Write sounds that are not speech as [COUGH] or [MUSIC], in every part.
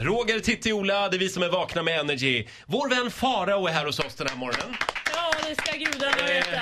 Roger, Titti, Ola, det är vi som är vakna med Energy. Vår vän Farao är här hos oss den här morgonen. Ska gudarna veta.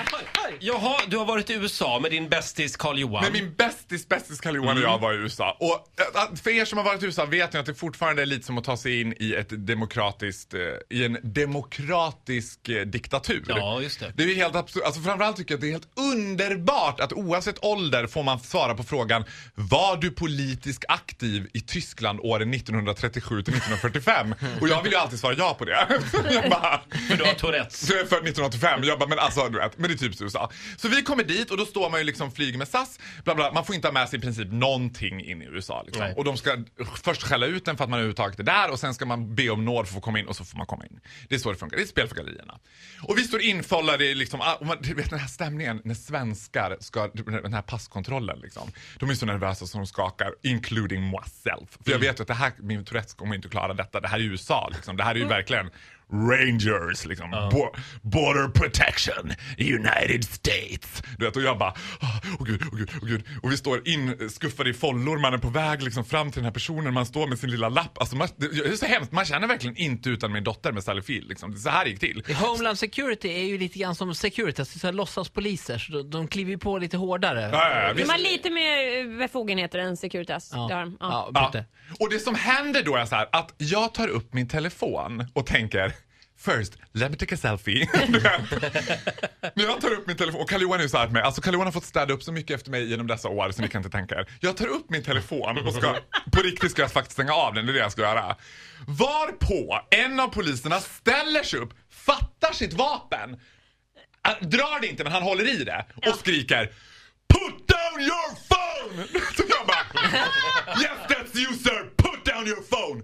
Jaha, du har varit i USA med din bästis Carl-Johan. Men min bästis bästis Karl Johan och jag mm. var i USA. Och eh, för er som har varit i USA vet ni att det fortfarande är lite som att ta sig in i ett demokratiskt, eh, i en demokratisk eh, diktatur. Ja, just det. Det är helt absurt. Alltså framförallt tycker jag att det är helt underbart att oavsett ålder får man svara på frågan Var du politiskt aktiv i Tyskland åren 1937 till 1945? Och jag vill ju alltid svara ja på det. [LAUGHS] bara, För du har Tourettes. för 1985 hem. Jag bara, men alltså du vet, men det är typiskt USA. Så vi kommer dit och då står man ju liksom flyger med SAS, bla bla. Man får inte ha med sig i princip någonting in i USA liksom. Och de ska först skälla ut en för att man överhuvudtaget är där och sen ska man be om nåd för att få komma in och så får man komma in. Det är så det funkar, det är ett spel för gallerierna. Och vi står infållade i liksom, ah, och man, du vet den här stämningen när svenskar ska, den här passkontrollen liksom. De är så nervösa som de skakar, including myself. För jag mm. vet ju att det här, min Tourettes kommer inte klara detta, det här är USA liksom. Det här är ju mm. verkligen Rangers liksom. Bo- border protection, United States. Du vet, och jag bara, åh oh, gud, åh gud, åh gud. Och vi står inskuffade i follor, man är på väg liksom fram till den här personen, man står med sin lilla lapp. Alltså man, det är så hemskt, man känner verkligen inte utan min dotter med Sally Field. Liksom. Så här gick till. Homeland Security är ju lite grann som Securitas, så här låtsaspoliser. Så de, de kliver ju på lite hårdare. Ja, ja, ja, De har lite mer befogenheter än Securitas. Det har de. Ja. Ja, Ja. Och det som händer då är så här att jag tar upp min telefon och tänker First, let me take a selfie. [LAUGHS] När jag tar upp min telefon, och Carl-Johan är ju så här med alltså Carl-Johan har fått städa upp så mycket efter mig genom dessa år så ni kan inte tänka er. Jag tar upp min telefon och ska, på riktigt ska jag faktiskt stänga av den, det är det jag ska göra. Varpå en av poliserna ställer sig upp, fattar sitt vapen, äh, drar det inte men han håller i det och skriker Put down your phone! [LAUGHS] Så jag bara Yes that's you sir, put down your phone!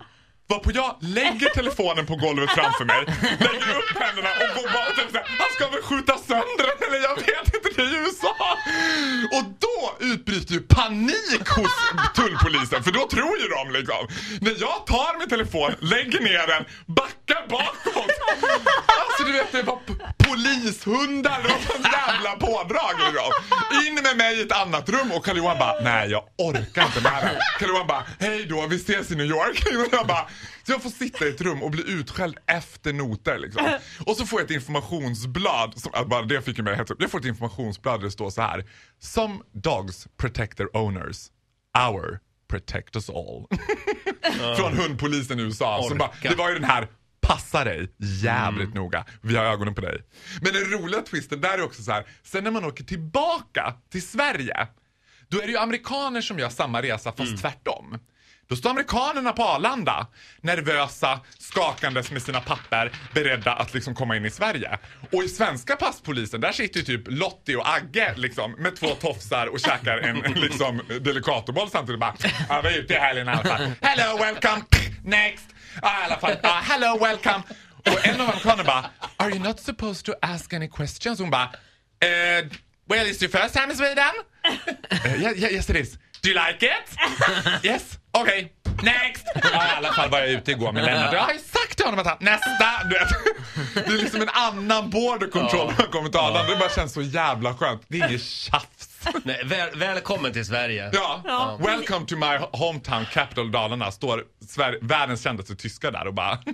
Varpå jag lägger telefonen på golvet framför mig, lägger upp händerna och går bara och tänker han ska väl skjuta sönder den eller jag vet inte, det är ju USA! Och då utbryter ju panik hos tullpolisen, för då tror ju de liksom. När jag tar min telefon, lägger ner den, backar bakåt. Alltså du vet det var polishundar och sån jävla pådrag liksom. In med mig i ett annat rum och Carl-Johan bara, nej jag orkar inte med det. Carl-Johan bara, hej då, vi ses i New York. Och jag bara, så jag får sitta i ett rum och bli utskälld efter noter liksom. Och så får jag ett informationsblad, som, bara det fick mig helt upp. Jag får ett informationsblad där det står så här. Some dogs protect their owners. Our protect us all. [LAUGHS] Från hundpolisen i USA. Som bara, det var ju den här Passa dig jävligt noga. Vi har ögonen på dig. Men den roliga twisten där är också så här. Sen när man åker tillbaka till Sverige. Då är det ju amerikaner som gör samma resa fast tvärtom. Då står amerikanerna på Arlanda, nervösa, skakandes med sina papper, beredda att liksom komma in i Sverige. Och i svenska passpolisen, där sitter ju typ Lottie och Agge liksom, med två tofsar och käkar en [LAUGHS] liksom, delicatoboll samtidigt. Bara, ja, vi är ute i helgen i alla fall. [LAUGHS] Hello, welcome, next. Ja, i alla fall, ja, hello, welcome. Och en av amerikanerna bara, are you not supposed to ask any questions? Hon bara, eh, well, is your first time in Sweden? Uh, yeah, yeah, yes it is. Do you like it? yes? Okay. Next! Ja, I alla fall var jag ute igår med Lennart. Jag har ju sagt till honom att han, nästa! Du vet. Det är liksom en annan border control när man kommer till Arlanda. Det bara känns så jävla skönt. Det är inget tjafs. [LAUGHS] Nej, väl, välkommen till Sverige. Ja. Welcome to my hometown capital Dalarna. Står Sver- världens kändaste tyska där och bara... [LAUGHS]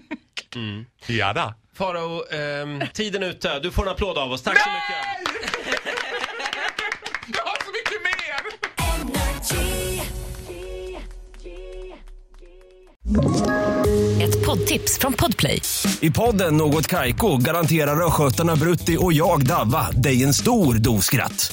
Ja da. Farao, ehm, tiden är ute. Du får en applåd av oss. Tack så mycket. [LAUGHS] Jag har så mycket mer! Ett poddtips från Podplay. I podden Något Kaiko garanterar östgötarna Brutti och jag, Davva, dig en stor dos skratt.